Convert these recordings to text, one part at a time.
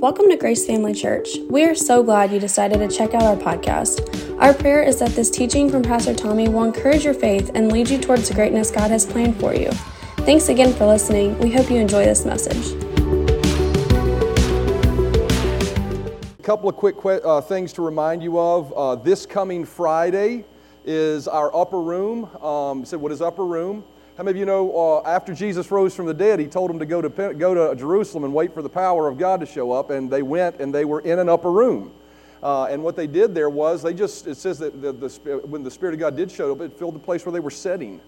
Welcome to Grace Family Church. We are so glad you decided to check out our podcast. Our prayer is that this teaching from Pastor Tommy will encourage your faith and lead you towards the greatness God has planned for you. Thanks again for listening. We hope you enjoy this message. A couple of quick uh, things to remind you of. Uh, this coming Friday is our upper room. Um, said, what is upper room? How many of you know uh, after Jesus rose from the dead, he told them to go to, go to Jerusalem and wait for the power of God to show up, and they went and they were in an upper room. Uh, and what they did there was they just, it says that the, the, when the Spirit of God did show up, it filled the place where they were sitting.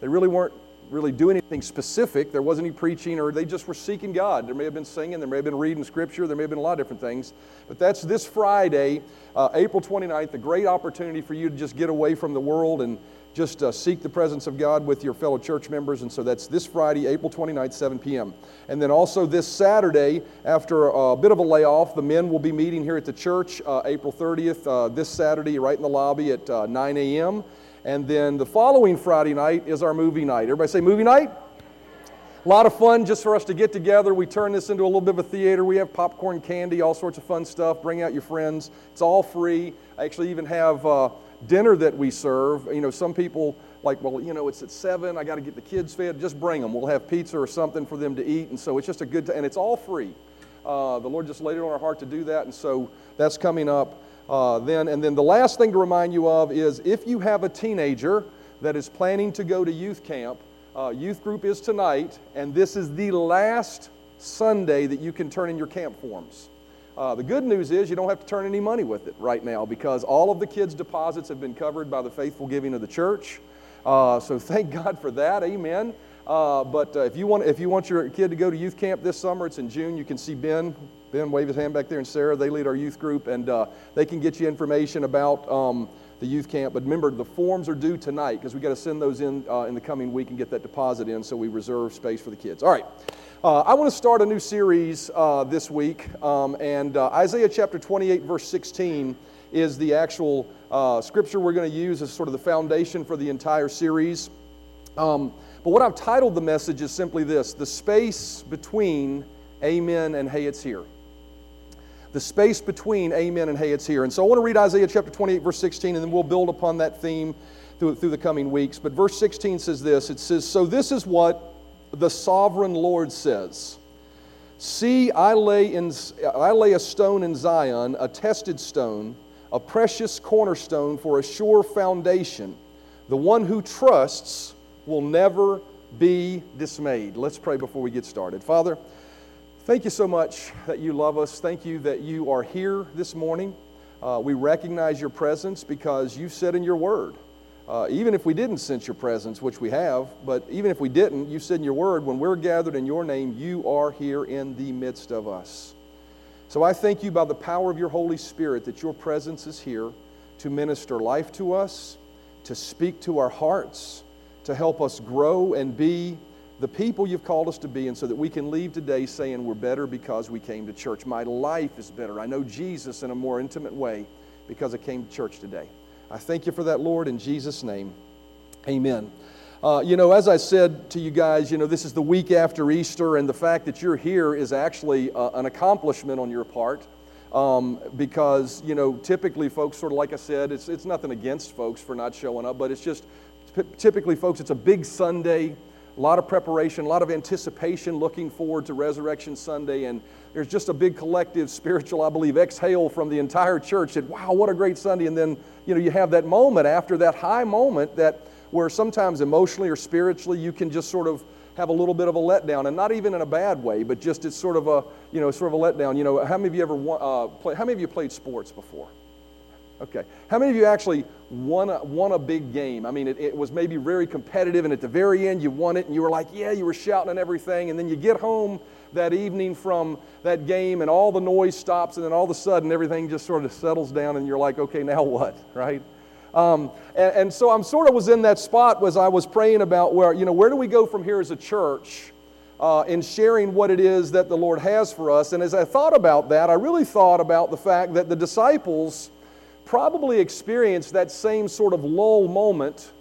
They really weren't really doing anything specific. There wasn't any preaching, or they just were seeking God. There may have been singing, there may have been reading scripture, there may have been a lot of different things. But that's this Friday, uh, April 29th, a great opportunity for you to just get away from the world and just uh, seek the presence of God with your fellow church members. And so that's this Friday, April 29th, 7 p.m. And then also this Saturday, after a bit of a layoff, the men will be meeting here at the church uh, April 30th, uh, this Saturday, right in the lobby at uh, 9 a.m. And then the following Friday night is our movie night. Everybody say movie night? A lot of fun just for us to get together. We turn this into a little bit of a theater. We have popcorn, candy, all sorts of fun stuff. Bring out your friends. It's all free. I actually even have uh, dinner that we serve. You know, some people like, well, you know, it's at seven. I got to get the kids fed. Just bring them. We'll have pizza or something for them to eat. And so it's just a good, t- and it's all free. Uh, the Lord just laid it on our heart to do that, and so that's coming up uh, then. And then the last thing to remind you of is if you have a teenager that is planning to go to youth camp, uh, youth group is tonight, and this is the last Sunday that you can turn in your camp forms. Uh, the good news is you don't have to turn any money with it right now because all of the kids' deposits have been covered by the faithful giving of the church. Uh, so thank God for that. Amen. Uh, but uh, if you want if you want your kid to go to youth camp this summer, it's in June. You can see Ben. Ben wave his hand back there, and Sarah. They lead our youth group, and uh, they can get you information about. Um, the youth camp. But remember, the forms are due tonight because we got to send those in uh, in the coming week and get that deposit in so we reserve space for the kids. All right. Uh, I want to start a new series uh, this week, um, and uh, Isaiah chapter 28, verse 16, is the actual uh, scripture we're going to use as sort of the foundation for the entire series. Um, but what I've titled the message is simply this The space between Amen and Hey, it's here the space between amen and hey, it's here. And so I want to read Isaiah chapter 28, verse 16, and then we'll build upon that theme through, through the coming weeks. But verse 16 says this it says, So this is what the sovereign Lord says. See, I lay, in, I lay a stone in Zion, a tested stone, a precious cornerstone for a sure foundation. The one who trusts will never be dismayed. Let's pray before we get started. Father, Thank you so much that you love us. Thank you that you are here this morning. Uh, we recognize your presence because you said in your word, uh, even if we didn't sense your presence, which we have, but even if we didn't, you said in your word, when we're gathered in your name, you are here in the midst of us. So I thank you by the power of your Holy Spirit that your presence is here to minister life to us, to speak to our hearts, to help us grow and be the people you've called us to be, and so that we can leave today saying we're better because we came to church. My life is better. I know Jesus in a more intimate way because I came to church today. I thank you for that, Lord, in Jesus' name. Amen. Uh, you know, as I said to you guys, you know, this is the week after Easter, and the fact that you're here is actually uh, an accomplishment on your part. Um, because, you know, typically folks, sort of like I said, it's, it's nothing against folks for not showing up, but it's just typically, folks, it's a big Sunday a lot of preparation, a lot of anticipation, looking forward to Resurrection Sunday. And there's just a big collective spiritual, I believe, exhale from the entire church that, wow, what a great Sunday. And then, you know, you have that moment after that high moment that where sometimes emotionally or spiritually you can just sort of have a little bit of a letdown, and not even in a bad way, but just it's sort of a, you know, sort of a letdown. You know, how many of you ever uh, play, how many of you played sports before? Okay. How many of you actually won a, won a big game? I mean, it, it, was maybe very competitive, and at the very end, you won it, and you were like, yeah, you were shouting and everything. And then you get home that evening from that game, and all the noise stops, and then all of a sudden, everything just sort of settles down, and you're like, okay, now what, right? Um, and, and, so I'm sort of was in that spot as I was praying about where, you know, where do we go from here as a church uh, in sharing what it is that the Lord has for us? And as I thought about that, I really thought about the fact that the disciples probably experienced that same sort of lull moment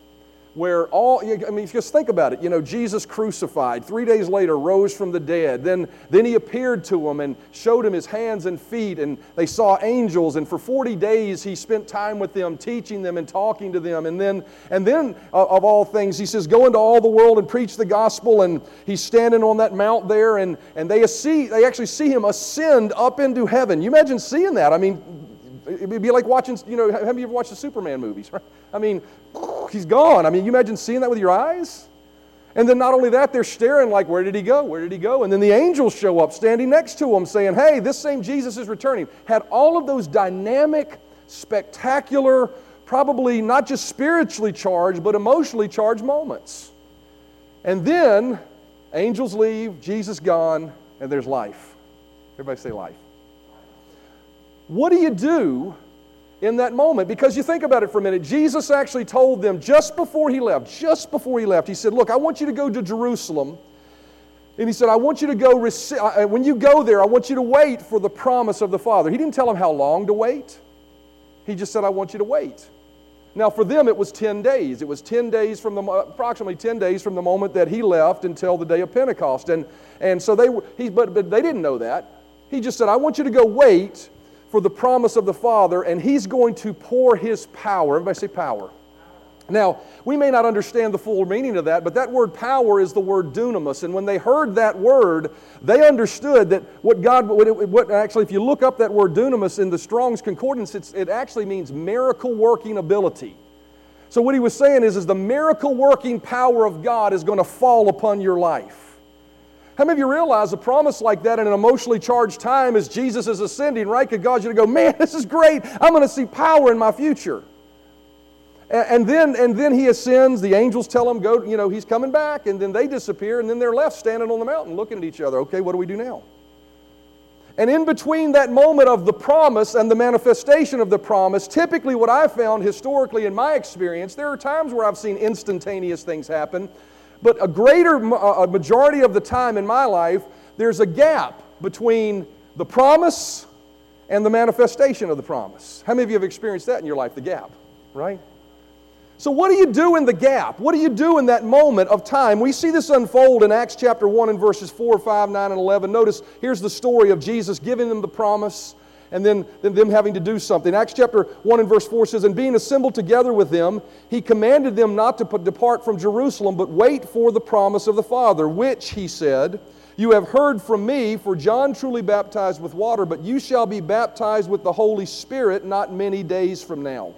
where all I mean just think about it. You know Jesus crucified 3 days later rose from the dead. Then then he appeared to them and showed him his hands and feet and they saw angels. And for 40 days he spent time with them teaching them and talking to them. And then and then uh, of all things he says go into all the world and preach the gospel. And he's standing on that mount there and and they see they actually see him ascend up into heaven. You imagine seeing that? I mean It'd be like watching, you know, have you ever watched the Superman movies? Right? I mean, he's gone. I mean, you imagine seeing that with your eyes? And then not only that, they're staring like, where did he go? Where did he go? And then the angels show up standing next to him saying, hey, this same Jesus is returning. Had all of those dynamic, spectacular, probably not just spiritually charged, but emotionally charged moments. And then angels leave, Jesus gone, and there's life. Everybody say life. What do you do in that moment? Because you think about it for a minute. Jesus actually told them just before he left, just before he left, he said, Look, I want you to go to Jerusalem. And he said, I want you to go, rec- uh, uh, when you go there, I want you to wait for the promise of the Father. He didn't tell them how long to wait. He just said, I want you to wait. Now, for them, it was 10 days. It was 10 days from the, approximately 10 days from the moment that he left until the day of Pentecost. And, and so they, he, but, but they didn't know that. He just said, I want you to go wait for the promise of the Father, and He's going to pour His power. Everybody say power. Now, we may not understand the full meaning of that, but that word power is the word dunamis. And when they heard that word, they understood that what God, what, what actually, if you look up that word dunamis in the Strong's Concordance, it actually means miracle working ability. So what he was saying is, is the miracle working power of God is going to fall upon your life. How many of you realize a promise like that in an emotionally charged time as Jesus is ascending, right, could cause you to go, man, this is great. I'm going to see power in my future. And, and, then, and then he ascends. The angels tell him, go, you know, he's coming back. And then they disappear. And then they're left standing on the mountain looking at each other. Okay, what do we do now? And in between that moment of the promise and the manifestation of the promise, typically what I've found historically in my experience, there are times where I've seen instantaneous things happen. But a greater a majority of the time in my life, there's a gap between the promise and the manifestation of the promise. How many of you have experienced that in your life? The gap, right? So, what do you do in the gap? What do you do in that moment of time? We see this unfold in Acts chapter 1 and verses 4, 5, 9, and 11. Notice here's the story of Jesus giving them the promise and then, then them having to do something. Acts chapter 1 and verse 4 says, And being assembled together with them, he commanded them not to depart from Jerusalem, but wait for the promise of the Father, which, he said, you have heard from me, for John truly baptized with water, but you shall be baptized with the Holy Spirit not many days from now.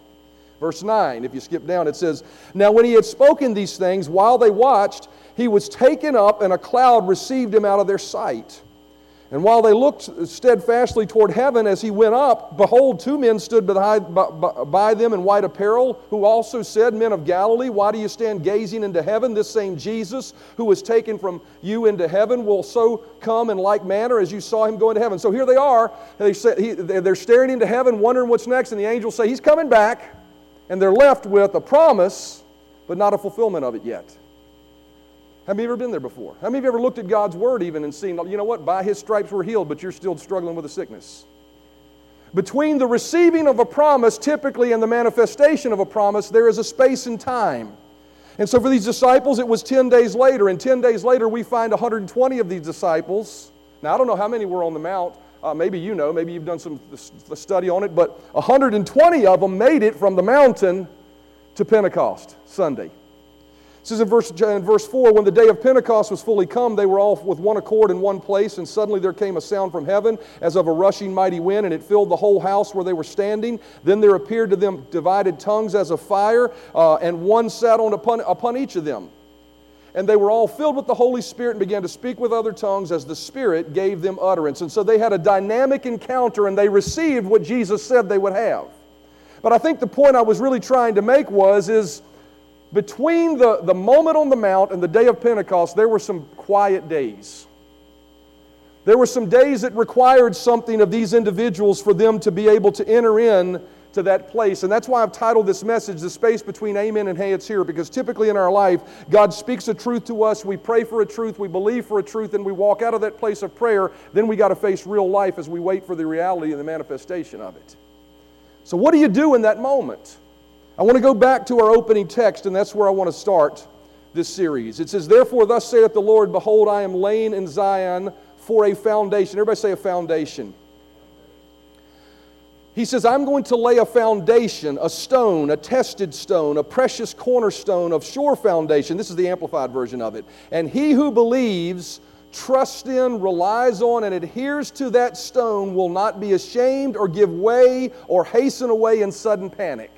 Verse 9, if you skip down, it says, Now when he had spoken these things, while they watched, he was taken up, and a cloud received him out of their sight. And while they looked steadfastly toward heaven as he went up, behold, two men stood by them in white apparel, who also said, Men of Galilee, why do you stand gazing into heaven? This same Jesus, who was taken from you into heaven, will so come in like manner as you saw him go into heaven. So here they are. They say, they're staring into heaven, wondering what's next, and the angels say, He's coming back. And they're left with a promise, but not a fulfillment of it yet. Have you ever been there before? How many of you ever looked at God's Word even and seen, you know what, by His stripes we're healed, but you're still struggling with a sickness? Between the receiving of a promise, typically, and the manifestation of a promise, there is a space and time. And so for these disciples, it was 10 days later. And 10 days later, we find 120 of these disciples. Now, I don't know how many were on the Mount. Uh, maybe you know, maybe you've done some study on it, but 120 of them made it from the mountain to Pentecost Sunday. It says in verse, in verse 4 When the day of Pentecost was fully come, they were all with one accord in one place, and suddenly there came a sound from heaven as of a rushing mighty wind, and it filled the whole house where they were standing. Then there appeared to them divided tongues as of fire, uh, and one sat on upon, upon each of them. And they were all filled with the Holy Spirit and began to speak with other tongues as the Spirit gave them utterance. And so they had a dynamic encounter and they received what Jesus said they would have. But I think the point I was really trying to make was is between the, the moment on the Mount and the day of Pentecost, there were some quiet days. There were some days that required something of these individuals for them to be able to enter in to that place. And that's why I've titled this message, The Space Between Amen and Hey, It's Here, because typically in our life, God speaks a truth to us, we pray for a truth, we believe for a truth, and we walk out of that place of prayer. Then we got to face real life as we wait for the reality and the manifestation of it. So, what do you do in that moment? I want to go back to our opening text, and that's where I want to start this series. It says, Therefore, thus saith the Lord, Behold, I am laying in Zion for a foundation. Everybody say a foundation. He says, I'm going to lay a foundation, a stone, a tested stone, a precious cornerstone of sure foundation. This is the amplified version of it. And he who believes, trusts in, relies on, and adheres to that stone will not be ashamed or give way or hasten away in sudden panic.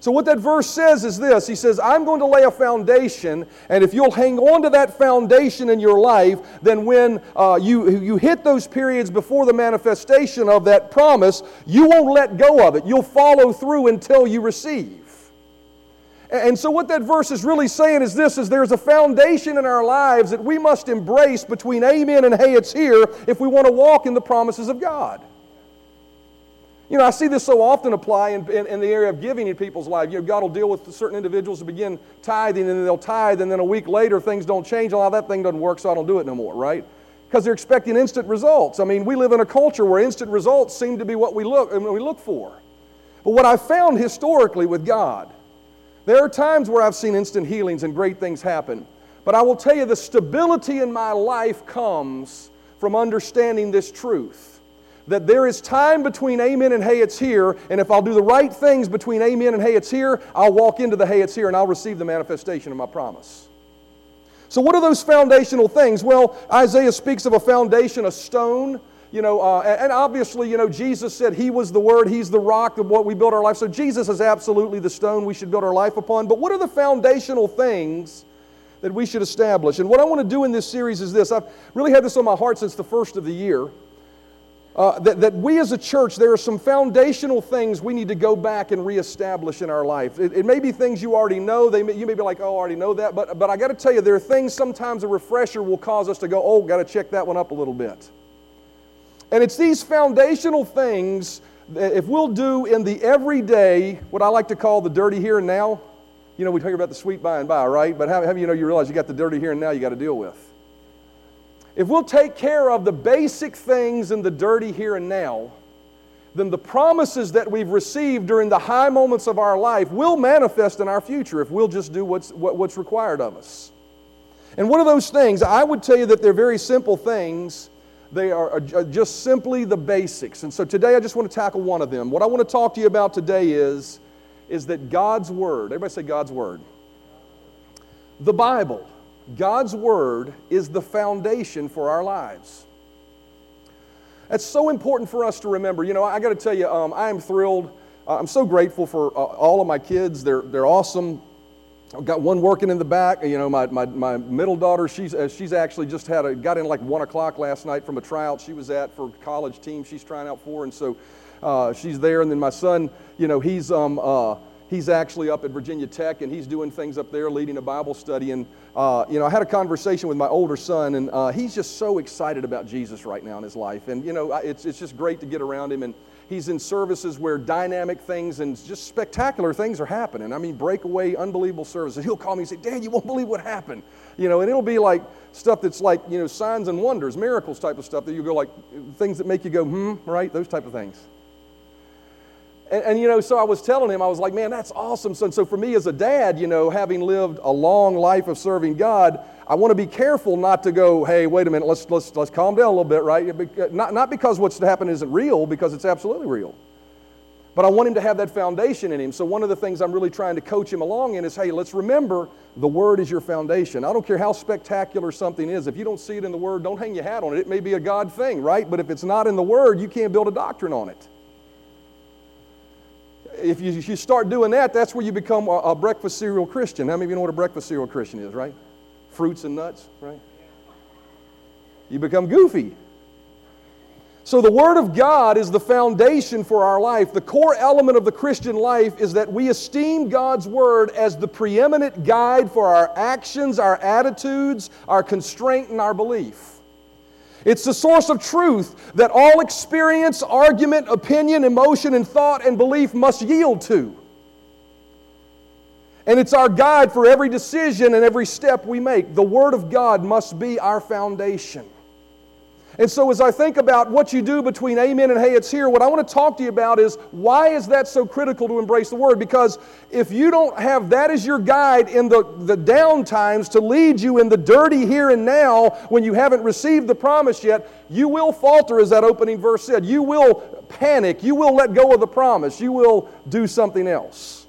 So, what that verse says is this He says, I'm going to lay a foundation, and if you'll hang on to that foundation in your life, then when uh, you, you hit those periods before the manifestation of that promise, you won't let go of it. You'll follow through until you receive. And so what that verse is really saying is this is there's a foundation in our lives that we must embrace between amen and hey it's here if we want to walk in the promises of God. You know, I see this so often apply in, in, in, the area of giving in people's lives. You know, God will deal with certain individuals to begin tithing, and then they'll tithe, and then a week later things don't change. Oh, that thing doesn't work, so I don't do it no more, right? Because they're expecting instant results. I mean, we live in a culture where instant results seem to be what we look, we look for. But what I've found historically with God, there are times where I've seen instant healings and great things happen. But I will tell you, the stability in my life comes from understanding this truth that there is time between amen and hey, it's here. And if I'll do the right things between amen and hey, it's here, I'll walk into the hey, it's here and I'll receive the manifestation of my promise. So, what are those foundational things? Well, Isaiah speaks of a foundation, a stone. You know, uh, and obviously, you know, Jesus said He was the Word, He's the rock of what we build our life. So, Jesus is absolutely the stone we should build our life upon. But what are the foundational things that we should establish? And what I want to do in this series is this I've really had this on my heart since the first of the year. Uh, that, that we as a church, there are some foundational things we need to go back and reestablish in our life. It, it may be things you already know. They may, you may be like, oh, I already know that. But, but I got to tell you, there are things sometimes a refresher will cause us to go, oh, got to check that one up a little bit. And it's these foundational things that if we'll do in the everyday, what I like to call the dirty here and now. You know, we talk about the sweet by and by, right? But how, how you know you realize you got the dirty here and now you got to deal with? If we'll take care of the basic things in the dirty here and now, then the promises that we've received during the high moments of our life will manifest in our future if we'll just do what's, what, what's required of us. And one of those things, I would tell you that they're very simple things. They are just simply the basics. And so today I just want to tackle one of them. What I want to talk to you about today is, is that God's Word, everybody say God's Word. The Bible God's Word is the foundation for our lives. That's so important for us to remember. You know, I got to tell you, um, I am thrilled. Uh, I'm so grateful for uh, all of my kids. They're, they're awesome. I've got one working in the back. You know, my, my, my middle daughter, she's, uh, she's actually just had a, got in like 1 o'clock last night from a tryout she was at for college team she's trying out for. And so uh, she's there. And then my son, you know, he's, um, uh, he's actually up at Virginia Tech and he's doing things up there, leading a Bible study. And, uh, you know, I had a conversation with my older son and uh, he's just so excited about Jesus right now in his life. And, you know, it's, it's just great to get around him. And he's in services where dynamic things and just spectacular things are happening. I mean, breakaway, unbelievable services. He'll call me and say, Dad, you won't believe what happened. You know, and it'll be like stuff that's like, you know, signs and wonders, miracles type of stuff that you go like, things that make you go, hmm, right? Those type of things. And, and, you know, so I was telling him, I was like, man, that's awesome. So, so for me as a dad, you know, having lived a long life of serving God, I want to be careful not to go, hey, wait a minute, let's, let's, let's calm down a little bit, right? Uh, not, not because what's happened isn't real, because it's absolutely real. But I want him to have that foundation in him. So one of the things I'm really trying to coach him along in is, hey, let's remember the Word is your foundation. I don't care how spectacular something is. If you don't see it in the Word, don't hang your hat on it. It may be a God thing, right? But if it's not in the Word, you can't build a doctrine on it if you, if you start doing that, that's where you become a, a breakfast cereal Christian. How many of you know what a breakfast cereal Christian is, right? Fruits and nuts, right? You become goofy. So, the Word of God is the foundation for our life. The core element of the Christian life is that we esteem God's Word as the preeminent guide for our actions, our attitudes, our constraint, and our belief. It's the source of truth that all experience, argument, opinion, emotion, and thought and belief must yield to. And it's our guide for every decision and every step we make. The Word of God must be our foundation. And so, as I think about what you do between amen and hey, it's here, what I want to talk to you about is why is that so critical to embrace the word? Because if you don't have that as your guide in the, the down times to lead you in the dirty here and now when you haven't received the promise yet, you will falter, as that opening verse said. You will panic. You will let go of the promise. You will do something else.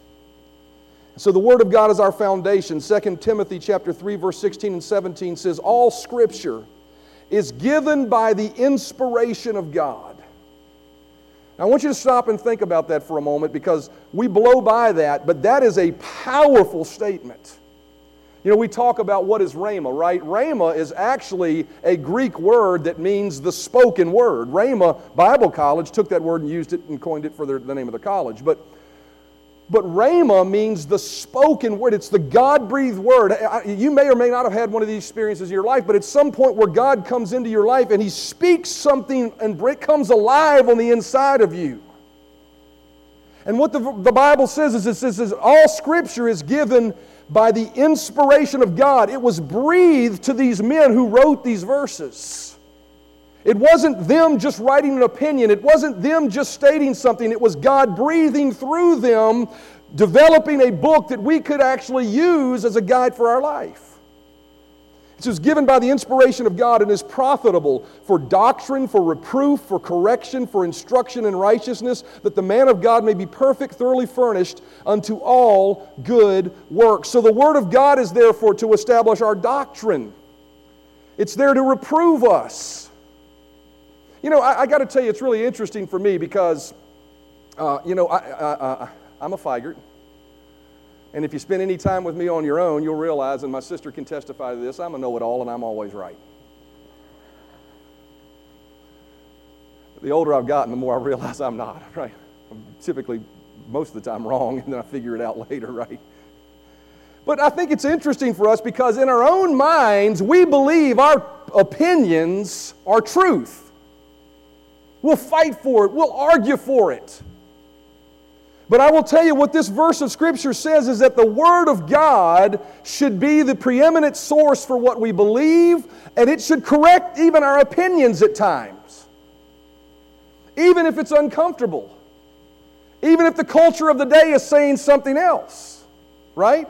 So the word of God is our foundation. 2 Timothy chapter 3 verse 16 and 17 says all scripture is given by the inspiration of God. Now, I want you to stop and think about that for a moment because we blow by that, but that is a powerful statement. You know, we talk about what is Rhema, right? Rhema is actually a Greek word that means the spoken word. Rhema Bible College took that word and used it and coined it for the, the name of the college. But but Rhema means the spoken word. It's the God breathed word. You may or may not have had one of these experiences in your life, but at some point where God comes into your life and He speaks something and it comes alive on the inside of you. And what the, the Bible says is it says all Scripture is given by the inspiration of God. It was breathed to these men who wrote these verses. It wasn't them just writing an opinion, it wasn't them just stating something, it was God breathing through them, developing a book that we could actually use as a guide for our life. It was given by the inspiration of God and is profitable for doctrine, for reproof, for correction, for instruction in righteousness, that the man of God may be perfect, thoroughly furnished unto all good works. So the Word of God is therefore to establish our doctrine, it's there to reprove us. You know, I, I got to tell you, it's really interesting for me because, uh, you know, I, am a Figert. And if you spend any time with me on your own, you'll realize, and my sister can testify to this, I'm a know it all and I'm always right. The older I've gotten, the more I realize I'm not, right? I'm typically, most of the time, wrong, and then I figure it out later, right? But I think it's interesting for us because in our own minds, we believe our opinions are truth. We'll fight for it. We'll argue for it. But I will tell you what this verse of Scripture says is that the Word of God should be the preeminent source for what we believe, and it should correct even our opinions at times, even if it's uncomfortable, even if the culture of the day is saying something else, right?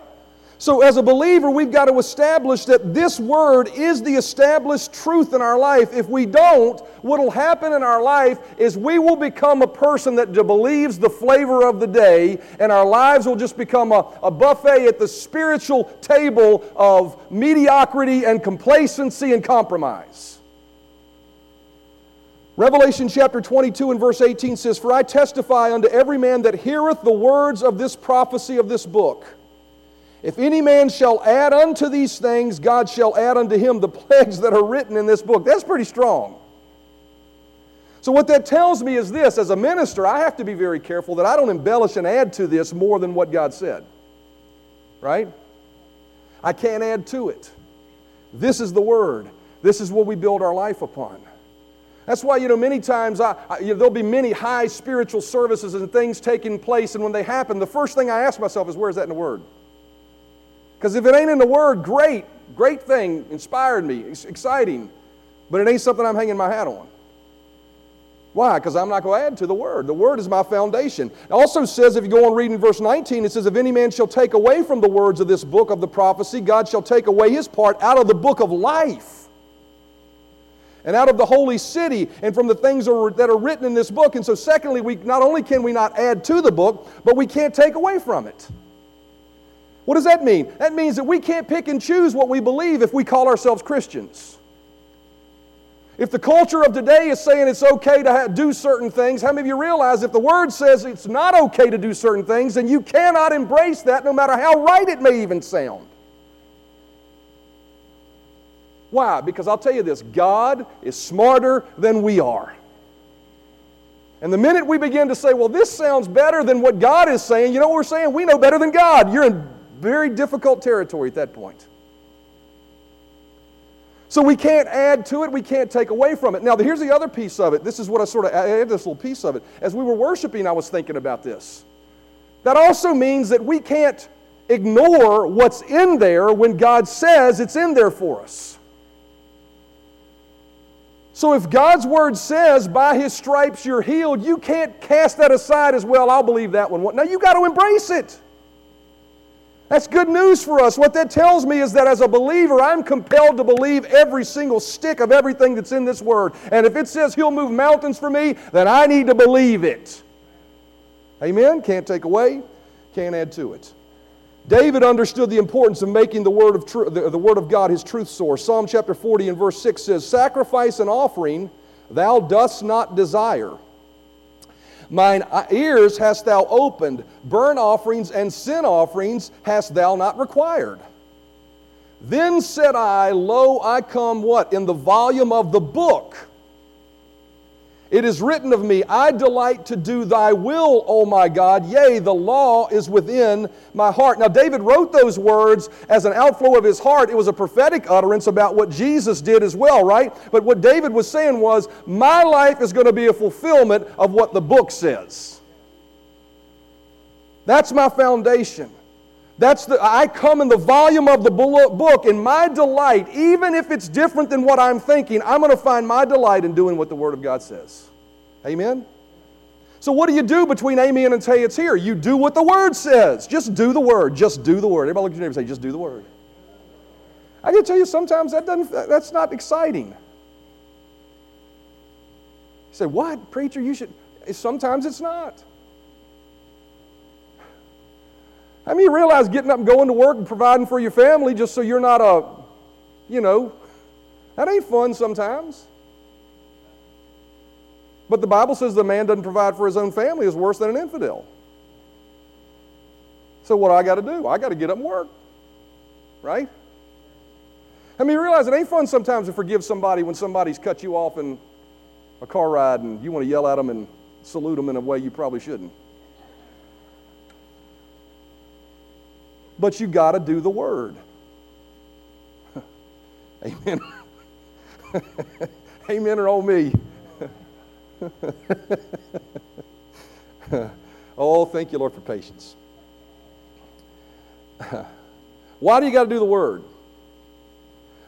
So, as a believer, we've got to establish that this word is the established truth in our life. If we don't, what will happen in our life is we will become a person that believes the flavor of the day, and our lives will just become a, a buffet at the spiritual table of mediocrity and complacency and compromise. Revelation chapter 22 and verse 18 says, For I testify unto every man that heareth the words of this prophecy of this book. If any man shall add unto these things, God shall add unto him the plagues that are written in this book. That's pretty strong. So, what that tells me is this as a minister, I have to be very careful that I don't embellish and add to this more than what God said. Right? I can't add to it. This is the Word, this is what we build our life upon. That's why, you know, many times I, I, you know, there'll be many high spiritual services and things taking place, and when they happen, the first thing I ask myself is, where's that in the Word? Because if it ain't in the Word, great, great thing, inspired me, it's exciting, but it ain't something I'm hanging my hat on. Why? Because I'm not going to add to the Word. The Word is my foundation. It also says, if you go on reading verse 19, it says, If any man shall take away from the words of this book of the prophecy, God shall take away his part out of the book of life and out of the holy city and from the things that are written in this book. And so, secondly, we not only can we not add to the book, but we can't take away from it. What does that mean? That means that we can't pick and choose what we believe if we call ourselves Christians. If the culture of today is saying it's okay to do certain things, how many of you realize if the Word says it's not okay to do certain things, then you cannot embrace that no matter how right it may even sound? Why? Because I'll tell you this God is smarter than we are. And the minute we begin to say, well, this sounds better than what God is saying, you know what we're saying? We know better than God. You're in very difficult territory at that point. So we can't add to it, we can't take away from it. Now, here's the other piece of it. This is what I sort of added this little piece of it. As we were worshiping, I was thinking about this. That also means that we can't ignore what's in there when God says it's in there for us. So if God's word says, by his stripes you're healed, you can't cast that aside as well. I'll believe that one. Now you got to embrace it. That's good news for us. What that tells me is that as a believer, I'm compelled to believe every single stick of everything that's in this word. And if it says he'll move mountains for me, then I need to believe it. Amen? Can't take away, can't add to it. David understood the importance of making the word of, tr- the, the word of God his truth source. Psalm chapter 40 and verse 6 says, Sacrifice and offering thou dost not desire. Mine uh, ears hast thou opened, burnt offerings and sin offerings hast thou not required. Then said I, Lo, I come what? In the volume of the book it is written of me, I delight to do thy will, O my God. Yea, the law is within my heart. Now, David wrote those words as an outflow of his heart. It was a prophetic utterance about what Jesus did as well, right? But what David was saying was, My life is going to be a fulfillment of what the book says. That's my foundation. That's the, I come in the volume of the book, and my delight, even if it's different than what I'm thinking, I'm going to find my delight in doing what the Word of God says. Amen? So, what do you do between amen and say it's here? You do what the Word says. Just do the Word. Just do the Word. Everybody look at your neighbor and say, just do the Word. I can tell you sometimes that doesn't, that's not exciting. You say, what? Preacher, you should. Sometimes it's not. I mean, you realize getting up and going to work and providing for your family just so you're not a, you know, that ain't fun sometimes. But the Bible says the man doesn't provide for his own family is worse than an infidel. So what do I got to do? I got to get up and work, right? I mean, you realize it ain't fun sometimes to forgive somebody when somebody's cut you off in a car ride and you want to yell at them and salute them in a way you probably shouldn't. But you got to do the word. Amen. Amen or oh me. oh, thank you, Lord, for patience. why do you got to do the word?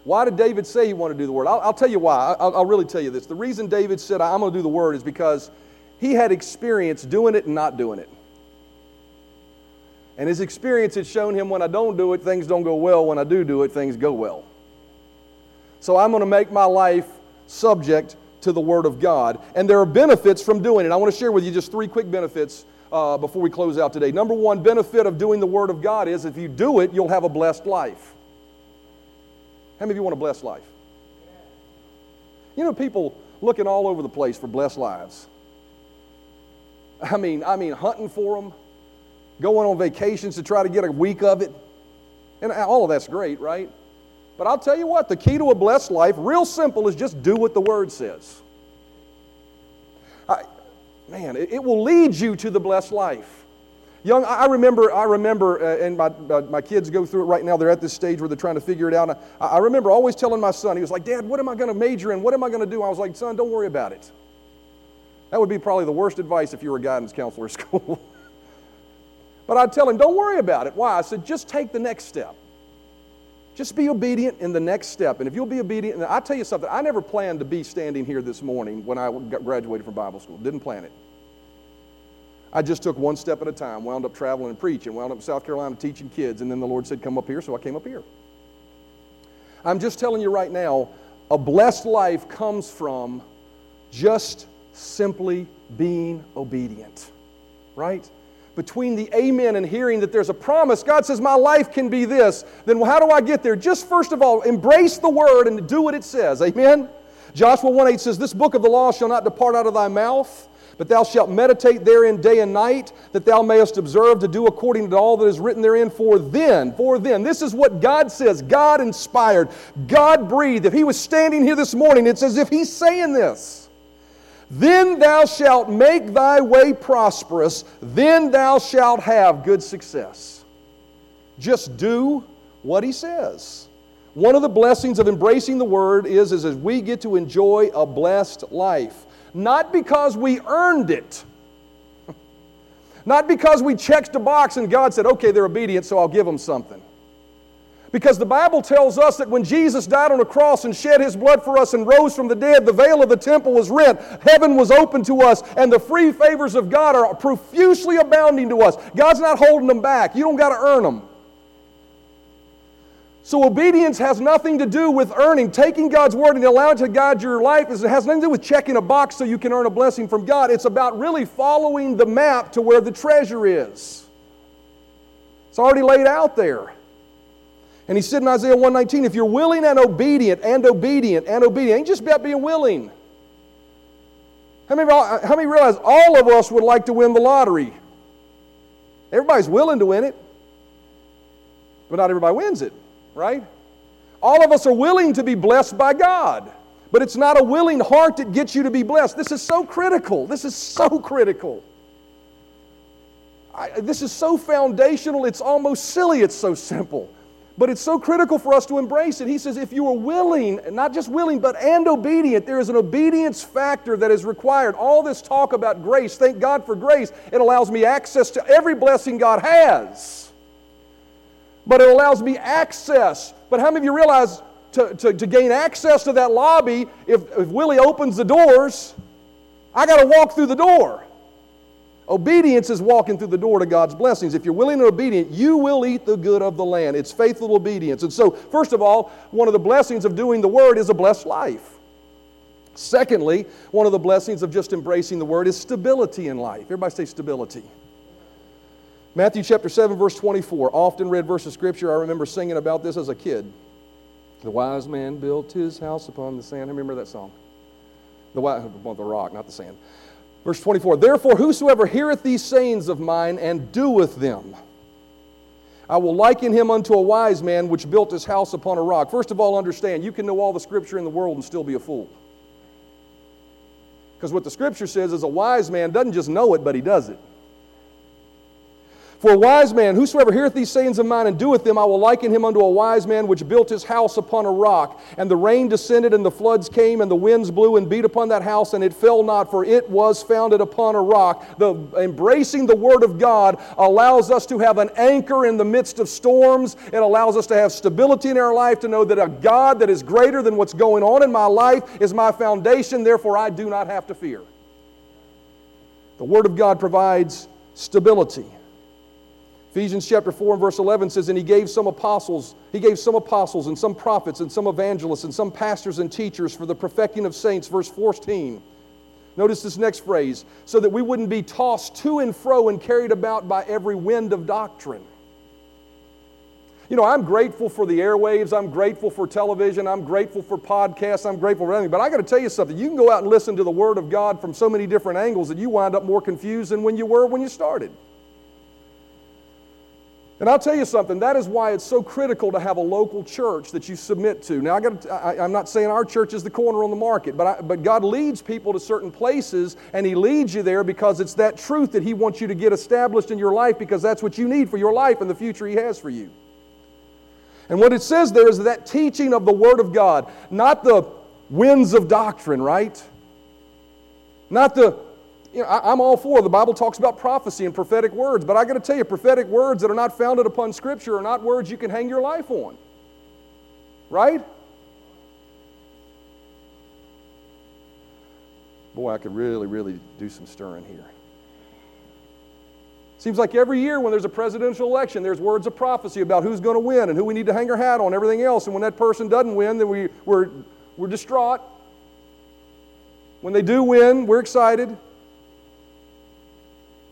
Why did David say he wanted to do the word? I'll, I'll tell you why. I'll, I'll really tell you this. The reason David said, I'm going to do the word is because he had experience doing it and not doing it. And his experience had shown him when I don't do it, things don't go well. When I do do it, things go well. So I'm going to make my life subject to the Word of God. And there are benefits from doing it. I want to share with you just three quick benefits uh, before we close out today. Number one benefit of doing the Word of God is if you do it, you'll have a blessed life. How many of you want a blessed life? You know, people looking all over the place for blessed lives. I mean, I mean, hunting for them, going on vacations to try to get a week of it. And all of that's great, right? But I'll tell you what, the key to a blessed life, real simple, is just do what the Word says. I, man, it, it, will lead you to the blessed life. Young, I remember, I remember, uh, and my, uh, my kids go through it right now. They're at this stage where they're trying to figure it out. I, I remember always telling my son, he was like, Dad, what am I going to major in? What am I going to do? I was like, Son, don't worry about it. That would be probably the worst advice if you were a guidance counselor at school. But I'd tell him, don't worry about it. Why? I said, just take the next step. Just be obedient in the next step. And if you'll be obedient, and I'll tell you something, I never planned to be standing here this morning when I graduated from Bible school. Didn't plan it. I just took one step at a time, wound up traveling and preaching, wound up in South Carolina teaching kids, and then the Lord said, Come up here, so I came up here. I'm just telling you right now, a blessed life comes from just simply being obedient, right? Between the amen and hearing that there's a promise, God says, My life can be this, then how do I get there? Just first of all, embrace the word and do what it says. Amen? Joshua 1 8 says, This book of the law shall not depart out of thy mouth, but thou shalt meditate therein day and night, that thou mayest observe to do according to all that is written therein. For then, for then, this is what God says God inspired, God breathed. If He was standing here this morning, it's as if He's saying this. Then thou shalt make thy way prosperous, then thou shalt have good success. Just do what he says. One of the blessings of embracing the word is, is as we get to enjoy a blessed life. Not because we earned it. Not because we checked a box and God said, okay, they're obedient, so I'll give them something. Because the Bible tells us that when Jesus died on a cross and shed his blood for us and rose from the dead, the veil of the temple was rent, heaven was open to us, and the free favors of God are profusely abounding to us. God's not holding them back. You don't got to earn them. So obedience has nothing to do with earning. Taking God's word and allowing it to guide your life is, it has nothing to do with checking a box so you can earn a blessing from God. It's about really following the map to where the treasure is. It's already laid out there. And he said in Isaiah 119, if you're willing and obedient and obedient and obedient, ain't just about being willing. How many, how many realize all of us would like to win the lottery? Everybody's willing to win it, but not everybody wins it, right? All of us are willing to be blessed by God, but it's not a willing heart that gets you to be blessed. This is so critical. This is so critical. I, this is so foundational, it's almost silly, it's so simple. But it's so critical for us to embrace it. He says, if you are willing, not just willing, but and obedient, there is an obedience factor that is required. All this talk about grace, thank God for grace, it allows me access to every blessing God has. But it allows me access. But how many of you realize to, to, to gain access to that lobby, if, if Willie opens the doors, I got to walk through the door. Obedience is walking through the door to God's blessings. If you're willing and obedient, you will eat the good of the land. It's faithful obedience. And so, first of all, one of the blessings of doing the word is a blessed life. Secondly, one of the blessings of just embracing the word is stability in life. Everybody say stability. Matthew chapter 7, verse 24, often read verse of scripture. I remember singing about this as a kid. The wise man built his house upon the sand. I remember that song. The, well, the rock, not the sand. Verse 24 Therefore, whosoever heareth these sayings of mine and doeth them, I will liken him unto a wise man which built his house upon a rock. First of all, understand you can know all the scripture in the world and still be a fool. Because what the scripture says is a wise man doesn't just know it, but he does it. For a wise man, whosoever heareth these sayings of mine and doeth them, I will liken him unto a wise man which built his house upon a rock. And the rain descended, and the floods came, and the winds blew and beat upon that house, and it fell not, for it was founded upon a rock. The embracing the word of God allows us to have an anchor in the midst of storms. It allows us to have stability in our life, to know that a God that is greater than what's going on in my life is my foundation, therefore I do not have to fear. The word of God provides stability. Ephesians chapter 4 and verse 11 says, And he gave some apostles, he gave some apostles and some prophets and some evangelists and some pastors and teachers for the perfecting of saints. Verse 14. Notice this next phrase, so that we wouldn't be tossed to and fro and carried about by every wind of doctrine. You know, I'm grateful for the airwaves. I'm grateful for television. I'm grateful for podcasts. I'm grateful for everything. But I got to tell you something. You can go out and listen to the Word of God from so many different angles that you wind up more confused than when you were when you started. And I'll tell you something, that is why it's so critical to have a local church that you submit to. Now, I got I, am not saying our church is the corner on the market, but, I, but God leads people to certain places, and He leads you there because it's that truth that He wants you to get established in your life because that's what you need for your life and the future He has for you. And what it says there is that teaching of the Word of God, not the winds of doctrine, right? Not the you know, I, am all for the Bible talks about prophecy and prophetic words, but I got to tell you, prophetic words that are not founded upon Scripture are not words you can hang your life on. Right? Boy, I could really, really do some stirring here. Seems like every year when there's a presidential election, there's words of prophecy about who's going to win and who we need to hang our hat on, everything else. And when that person doesn't win, then we, we're, we're distraught. When they do win, we're excited.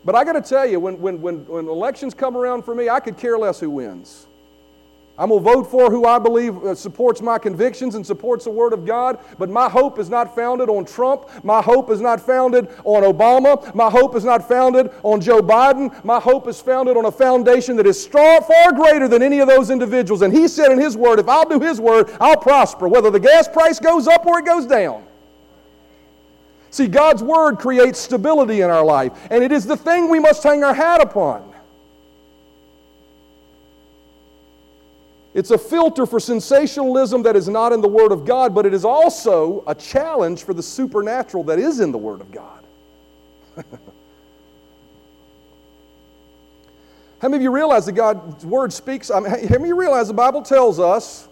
But I got to tell you, when, when, when, when elections come around for me, I could care less who wins. I'm going to vote for who I believe uh, supports my convictions and supports the Word of God. But my hope is not founded on Trump. My hope is not founded on Obama. My hope is not founded on Joe Biden. My hope is founded on a foundation that is far, far greater than any of those individuals. And He said in His Word, if I'll do His Word, I'll prosper, whether the gas price goes up or it goes down. See, God's Word creates stability in our life, and it is the thing we must hang our hat upon. It's a filter for sensationalism that is not in the Word of God, but it is also a challenge for the supernatural that is in the Word of God. How many of you realize that God's Word speaks? I mean, how many of you realize the Bible tells us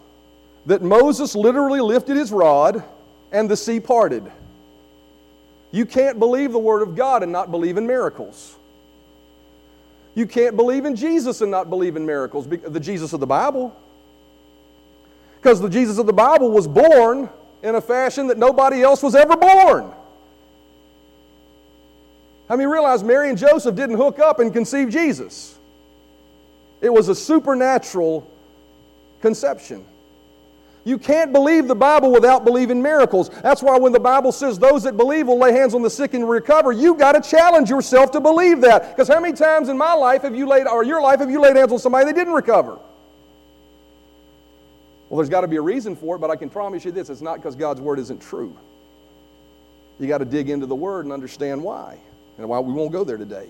that Moses literally lifted his rod and the sea parted? You can't believe the Word of God and not believe in miracles. You can't believe in Jesus and not believe in miracles, the Jesus of the Bible. Because the Jesus of the Bible was born in a fashion that nobody else was ever born. How many realize Mary and Joseph didn't hook up and conceive Jesus? It was a supernatural conception. You can't believe the Bible without believing miracles. That's why when the Bible says those that believe will lay hands on the sick and recover, you got to challenge yourself to believe that. Because how many times in my life have you laid, or your life, have you laid hands on somebody that didn't recover? Well, there's got to be a reason for it, but I can promise you this it's not because God's Word isn't true. You got to dig into the Word and understand why. And why we won't go there today.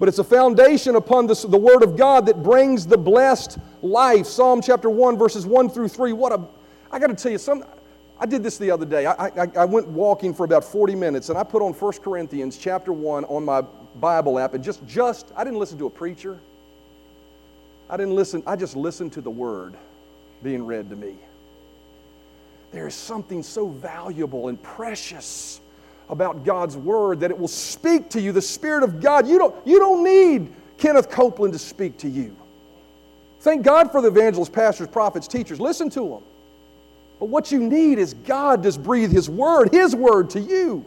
But it's a foundation upon this, the Word of God that brings the blessed life. Psalm chapter 1, verses 1 through 3. What a, I got to tell you, some, I did this the other day. I, I, I went walking for about 40 minutes and I put on 1 Corinthians chapter 1 on my Bible app and just, just, I didn't listen to a preacher. I didn't listen, I just listened to the Word being read to me. There is something so valuable and precious about God's Word that it will speak to you, the Spirit of God. You don't, you don't need Kenneth Copeland to speak to you. Thank God for the evangelists, pastors, prophets, teachers. Listen to them. But what you need is God to breathe His Word, His Word to you.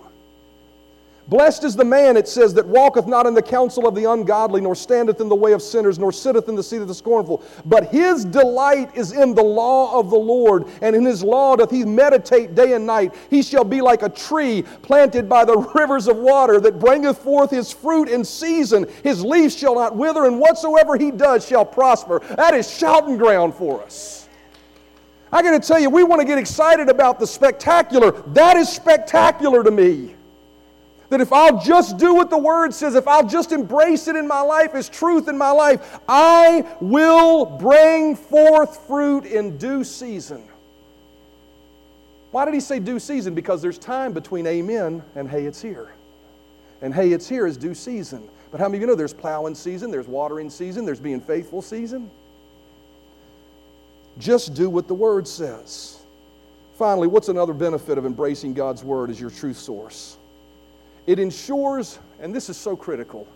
Blessed is the man, it says, that walketh not in the counsel of the ungodly, nor standeth in the way of sinners, nor sitteth in the seat of the scornful. But his delight is in the law of the Lord, and in his law doth he meditate day and night. He shall be like a tree planted by the rivers of water that bringeth forth his fruit in season. His leaves shall not wither, and whatsoever he does shall prosper. That is shouting ground for us. I got to tell you, we want to get excited about the spectacular. That is spectacular to me. That if I'll just do what the Word says, if I'll just embrace it in my life as truth in my life, I will bring forth fruit in due season. Why did he say due season? Because there's time between amen and hey, it's here. And hey, it's here is due season. But how many of you know there's plowing season, there's watering season, there's being faithful season? Just do what the Word says. Finally, what's another benefit of embracing God's Word as your truth source? It ensures, and this is so critical,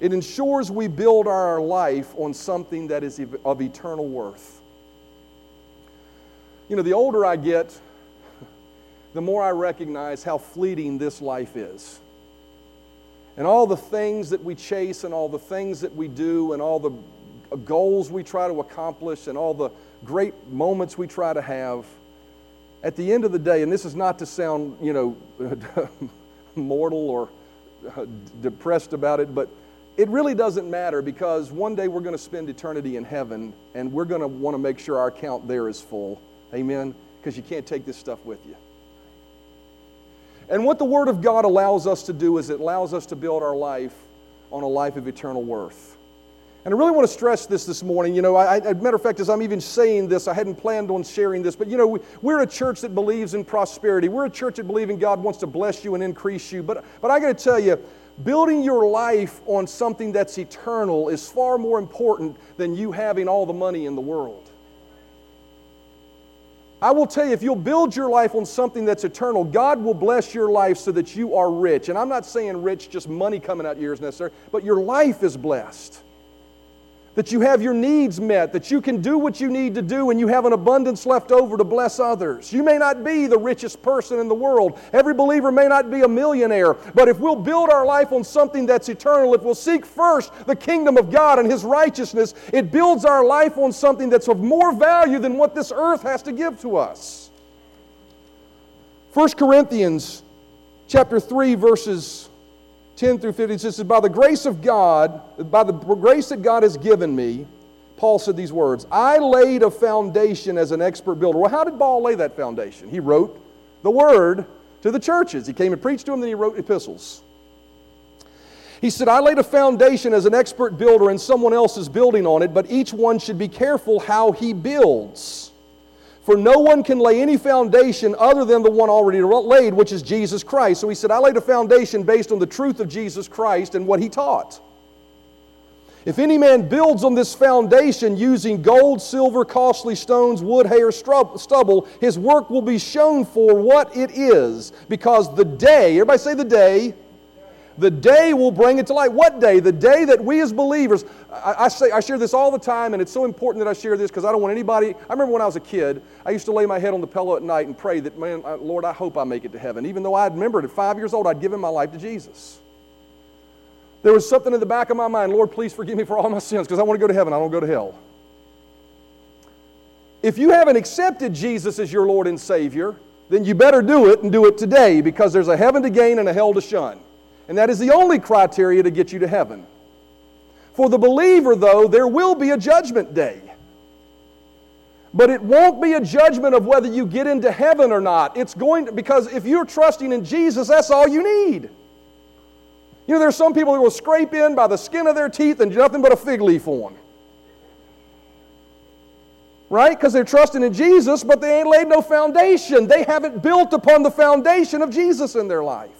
it ensures we build our life on something that is of eternal worth. You know, the older I get, the more I recognize how fleeting this life is. And all the things that we chase, and all the things that we do, and all the uh, goals we try to accomplish, and all the great moments we try to have, at the end of the day, and this is not to sound, you know, mortal or uh, depressed about it, but it really doesn't matter because one day we're going to spend eternity in heaven and we're going to want to make sure our account there is full. Amen? Because you can't take this stuff with you. And what the Word of God allows us to do is it allows us to build our life on a life of eternal worth. And I really want to stress this this morning. You know, I, I, matter of fact, as I'm even saying this, I hadn't planned on sharing this, but you know, we, we're a church that believes in prosperity. We're a church that believes in God wants to bless you and increase you. But, but I got to tell you, building your life on something that's eternal is far more important than you having all the money in the world. I will tell you, if you'll build your life on something that's eternal, God will bless your life so that you are rich. And I'm not saying rich, just money coming out your ears necessary, but your life is blessed that you have your needs met, that you can do what you need to do, and you have an abundance left over to bless others. You may not be the richest person in the world. Every believer may not be a millionaire. But if we'll build our life on something that's eternal, if we'll seek first the kingdom of God and His righteousness, it builds our life on something that's of more value than what this earth has to give to us. 1 Corinthians chapter 3, verses 10 through 15 says, By the grace of God, by the grace that God has given me, Paul said these words I laid a foundation as an expert builder. Well, how did Paul lay that foundation? He wrote the word to the churches. He came and preached to them, then he wrote epistles. He said, I laid a foundation as an expert builder, and someone else is building on it, but each one should be careful how he builds. For no one can lay any foundation other than the one already laid, which is Jesus Christ. So he said, I laid a foundation based on the truth of Jesus Christ and what he taught. If any man builds on this foundation using gold, silver, costly stones, wood, hay, or stubble, his work will be shown for what it is, because the day, everybody say the day, the day will bring it to light. What day? The day that we as believers, I, I, say, I share this all the time, and it's so important that I share this because I don't want anybody. I remember when I was a kid, I used to lay my head on the pillow at night and pray that, man, Lord, I hope I make it to heaven. Even though I remembered at five years old, I'd given my life to Jesus. There was something in the back of my mind Lord, please forgive me for all my sins because I want to go to heaven. I don't go to hell. If you haven't accepted Jesus as your Lord and Savior, then you better do it and do it today because there's a heaven to gain and a hell to shun. And that is the only criteria to get you to heaven. For the believer, though, there will be a judgment day. But it won't be a judgment of whether you get into heaven or not. It's going to, because if you're trusting in Jesus, that's all you need. You know, there's some people who will scrape in by the skin of their teeth and nothing but a fig leaf on. Right? Because they're trusting in Jesus, but they ain't laid no foundation. They haven't built upon the foundation of Jesus in their life.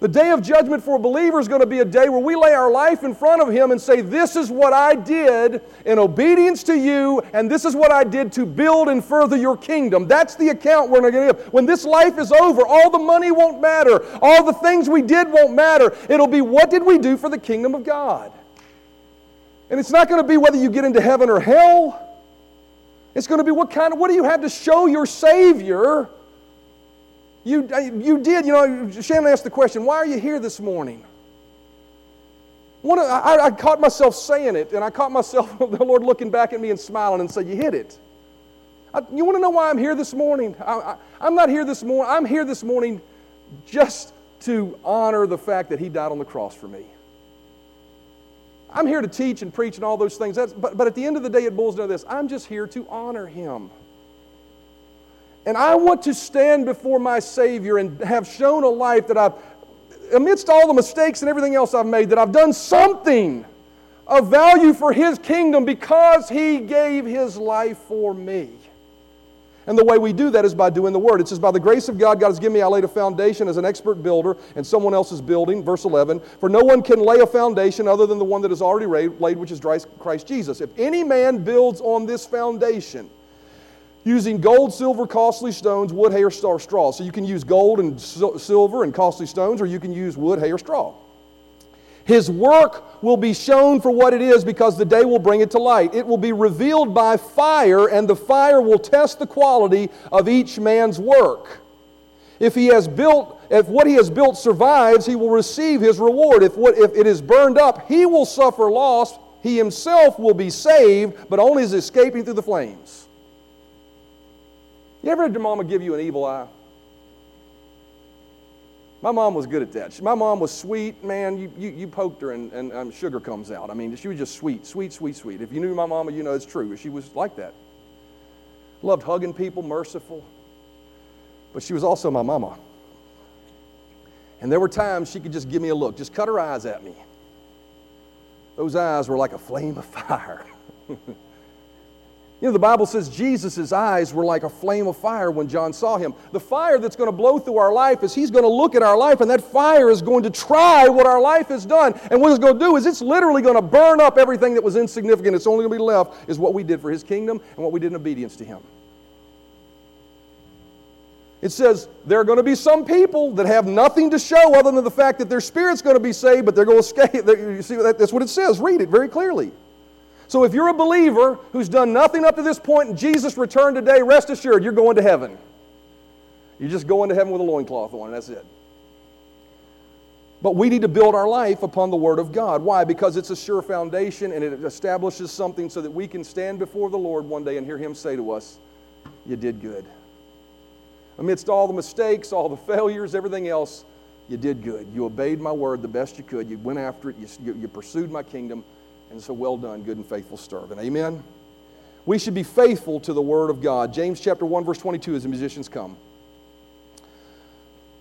The day of judgment for a believer is going to be a day where we lay our life in front of Him and say, This is what I did in obedience to you, and this is what I did to build and further your kingdom. That's the account we're going to give. When this life is over, all the money won't matter, all the things we did won't matter. It'll be what did we do for the kingdom of God? And it's not going to be whether you get into heaven or hell. It's going to be what kind of, what do you have to show your Savior you, uh, you did, you know, Shannon asked the question, why are you here this morning? One, I, I caught myself saying it, and I caught myself, the Lord looking back at me and smiling and said, You hit it. I, you want to know why I'm here this morning? I, am not here this morning. I'm here this morning just to honor the fact that He died on the cross for me. I'm here to teach and preach and all those things. That's, but, but at the end of the day, it boils down to this I'm just here to honor Him. And I want to stand before my Savior and have shown a life that I've, amidst all the mistakes and everything else I've made, that I've done something of value for His kingdom because He gave His life for me. And the way we do that is by doing the Word. It says, By the grace of God, God has given me, I laid a foundation as an expert builder, and someone else is building. Verse 11, For no one can lay a foundation other than the one that is already laid, which is Christ Jesus. If any man builds on this foundation, using gold, silver, costly stones, wood, hay, or straw. So you can use gold and silver and costly stones, or you can use wood, hay, or straw. His work will be shown for what it is because the day will bring it to light. It will be revealed by fire, and the fire will test the quality of each man's work. If he has built, if what he has built survives, he will receive his reward. If, what, if it is burned up, he will suffer loss. He himself will be saved, but only as escaping through the flames. You ever had your mama give you an evil eye? My mom was good at that. My mom was sweet, man. You, you, you poked her and, and um, sugar comes out. I mean, she was just sweet, sweet, sweet, sweet. If you knew my mama, you know it's true. She was like that. Loved hugging people, merciful. But she was also my mama. And there were times she could just give me a look, just cut her eyes at me. Those eyes were like a flame of fire. You know, the Bible says Jesus' eyes were like a flame of fire when John saw him. The fire that's going to blow through our life is he's going to look at our life, and that fire is going to try what our life has done. And what it's going to do is it's literally going to burn up everything that was insignificant. It's only going to be left is what we did for his kingdom and what we did in obedience to him. It says there are going to be some people that have nothing to show other than the fact that their spirit's going to be saved, but they're going to escape. You see, that's what it says. Read it very clearly. So if you're a believer who's done nothing up to this point and Jesus returned today, rest assured you're going to heaven. You're just going to heaven with a loincloth on, and that's it. But we need to build our life upon the Word of God. Why? Because it's a sure foundation and it establishes something so that we can stand before the Lord one day and hear Him say to us, You did good. Amidst all the mistakes, all the failures, everything else, you did good. You obeyed my word the best you could. You went after it. You, you, you pursued my kingdom. And so, well done, good and faithful servant. Amen. We should be faithful to the Word of God. James chapter 1, verse 22, as the musicians come.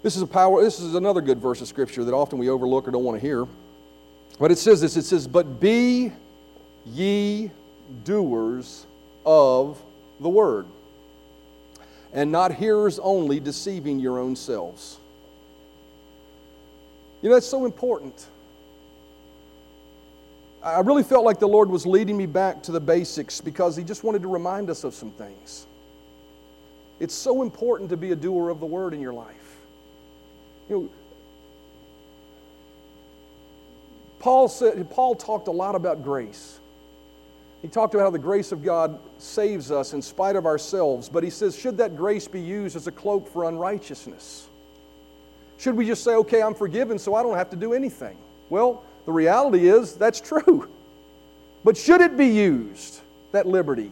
This is a power, this is another good verse of Scripture that often we overlook or don't want to hear. But it says this it says, But be ye doers of the word, and not hearers only, deceiving your own selves. You know, that's so important. I really felt like the Lord was leading me back to the basics because He just wanted to remind us of some things. It's so important to be a doer of the word in your life. You know, Paul said Paul talked a lot about grace. He talked about how the grace of God saves us in spite of ourselves, but he says, should that grace be used as a cloak for unrighteousness? Should we just say, okay, I'm forgiven, so I don't have to do anything? Well, the reality is that's true. But should it be used, that liberty,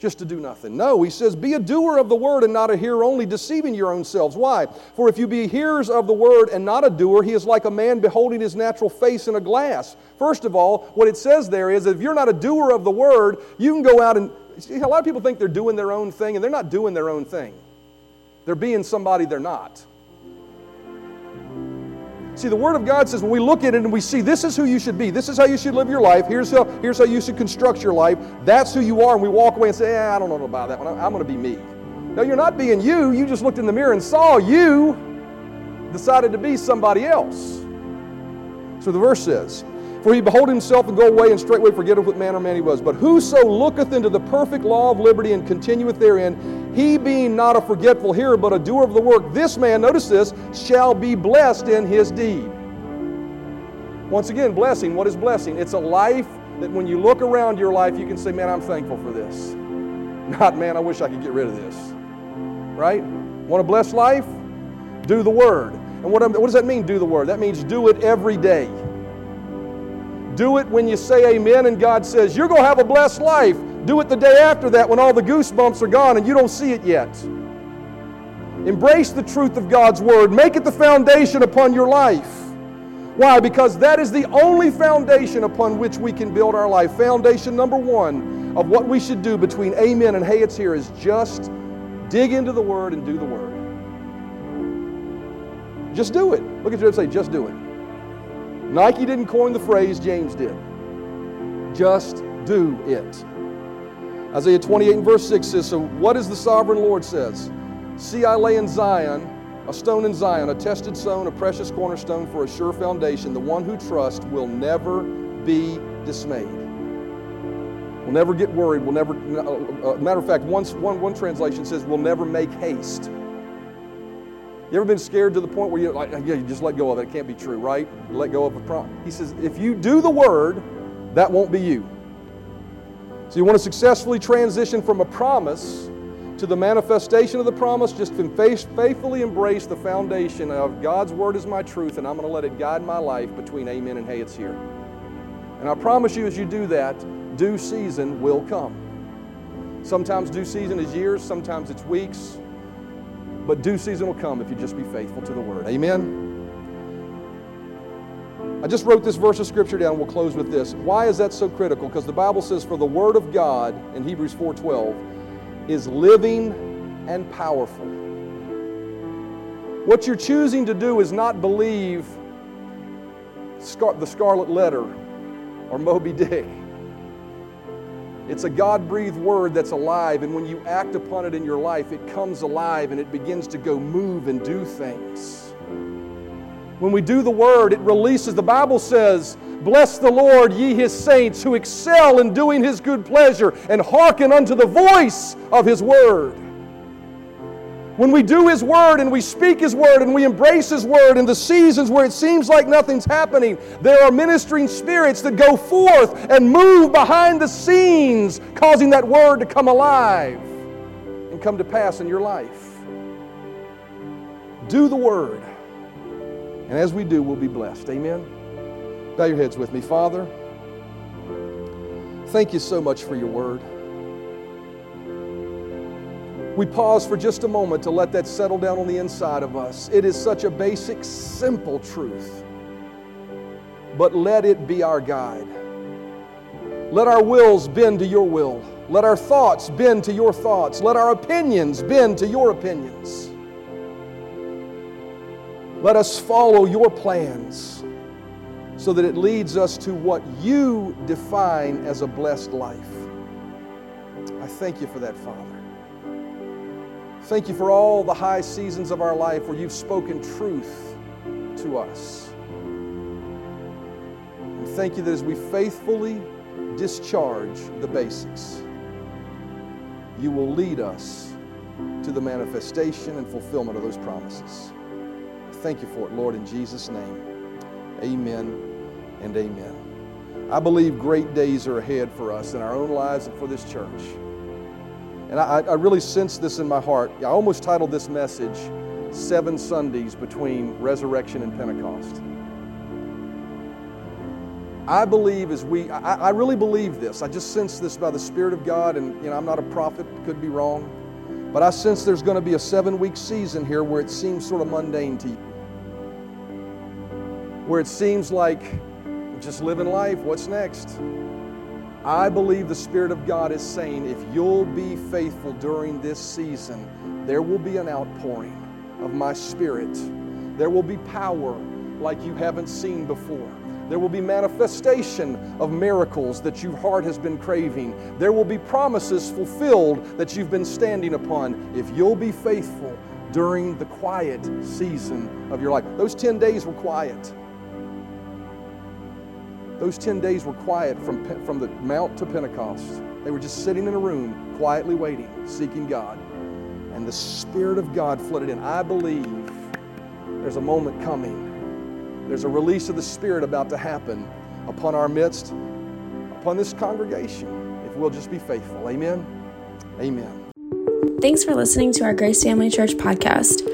just to do nothing? No, he says, be a doer of the word and not a hearer only, deceiving your own selves. Why? For if you be hearers of the word and not a doer, he is like a man beholding his natural face in a glass. First of all, what it says there is if you're not a doer of the word, you can go out and. See, a lot of people think they're doing their own thing, and they're not doing their own thing. They're being somebody they're not. See, the Word of God says when we look at it and we see this is who you should be, this is how you should live your life, here's how, here's how you should construct your life, that's who you are, and we walk away and say, eh, I don't know about that one, I'm going to be me. No, you're not being you. You just looked in the mirror and saw you, decided to be somebody else. So the verse says, For he behold himself and go away and straightway forgetteth what manner of man he was. But whoso looketh into the perfect law of liberty and continueth therein, he being not a forgetful hearer, but a doer of the work, this man, notice this, shall be blessed in his deed. Once again, blessing. What is blessing? It's a life that when you look around your life, you can say, Man, I'm thankful for this. Not, man, I wish I could get rid of this. Right? Want a blessed life? Do the word. And what, what does that mean, do the word? That means do it every day. Do it when you say amen and God says, You're going to have a blessed life. Do it the day after that when all the goosebumps are gone and you don't see it yet. Embrace the truth of God's Word. Make it the foundation upon your life. Why? Because that is the only foundation upon which we can build our life. Foundation number one of what we should do between amen and hey, it's here is just dig into the Word and do the Word. Just do it. Look at your and say, just do it. Nike didn't coin the phrase, James did. Just do it. Isaiah 28 and verse 6 says, So what is the sovereign Lord says? See, I lay in Zion a stone in Zion, a tested stone, a precious cornerstone for a sure foundation. The one who trusts will never be dismayed. We'll never get worried. We'll never, uh, uh, matter of fact, one, one, one translation says, we'll never make haste. You ever been scared to the point where you like, yeah, you just let go of it? It can't be true, right? Let go of a promise. He says, if you do the word, that won't be you. So you want to successfully transition from a promise to the manifestation of the promise, just faithfully embrace the foundation of God's word is my truth, and I'm going to let it guide my life between amen and hey, it's here. And I promise you, as you do that, due season will come. Sometimes due season is years, sometimes it's weeks, but due season will come if you just be faithful to the word. Amen. I just wrote this verse of scripture down. We'll close with this. Why is that so critical? Because the Bible says, "For the word of God," in Hebrews 4:12, is living and powerful. What you're choosing to do is not believe the Scarlet Letter or Moby Dick. It's a God breathed word that's alive, and when you act upon it in your life, it comes alive and it begins to go move and do things. When we do the word, it releases. The Bible says, Bless the Lord, ye his saints, who excel in doing his good pleasure and hearken unto the voice of his word. When we do His Word and we speak His Word and we embrace His Word in the seasons where it seems like nothing's happening, there are ministering spirits that go forth and move behind the scenes, causing that Word to come alive and come to pass in your life. Do the Word. And as we do, we'll be blessed. Amen. Bow your heads with me. Father, thank you so much for your word. We pause for just a moment to let that settle down on the inside of us. It is such a basic, simple truth. But let it be our guide. Let our wills bend to your will. Let our thoughts bend to your thoughts. Let our opinions bend to your opinions. Let us follow your plans so that it leads us to what you define as a blessed life. I thank you for that, Father. Thank you for all the high seasons of our life where you've spoken truth to us. And thank you that as we faithfully discharge the basics, you will lead us to the manifestation and fulfillment of those promises. Thank you for it, Lord, in Jesus' name. Amen and amen. I believe great days are ahead for us in our own lives and for this church. And I, I really sense this in my heart. I almost titled this message, Seven Sundays Between Resurrection and Pentecost. I believe as we, I, I, really believe this. I just sense this by the Spirit of God, and you know, I'm not a prophet, could be wrong. But I sense there's going to be a seven week season here where it seems sort of mundane to you. Where it seems like just living life, what's next? I believe the Spirit of God is saying if you'll be faithful during this season, there will be an outpouring of my Spirit. There will be power like you haven't seen before. There will be manifestation of miracles that your heart has been craving. There will be promises fulfilled that you've been standing upon if you'll be faithful during the quiet season of your life. Those 10 days were quiet. Those 10 days were quiet from, from the Mount to Pentecost. They were just sitting in a room, quietly waiting, seeking God. And the Spirit of God flooded in. I believe there's a moment coming there's a release of the Spirit about to happen upon our midst, upon this congregation, if we'll just be faithful. Amen. Amen. Thanks for listening to our Grace Family Church podcast.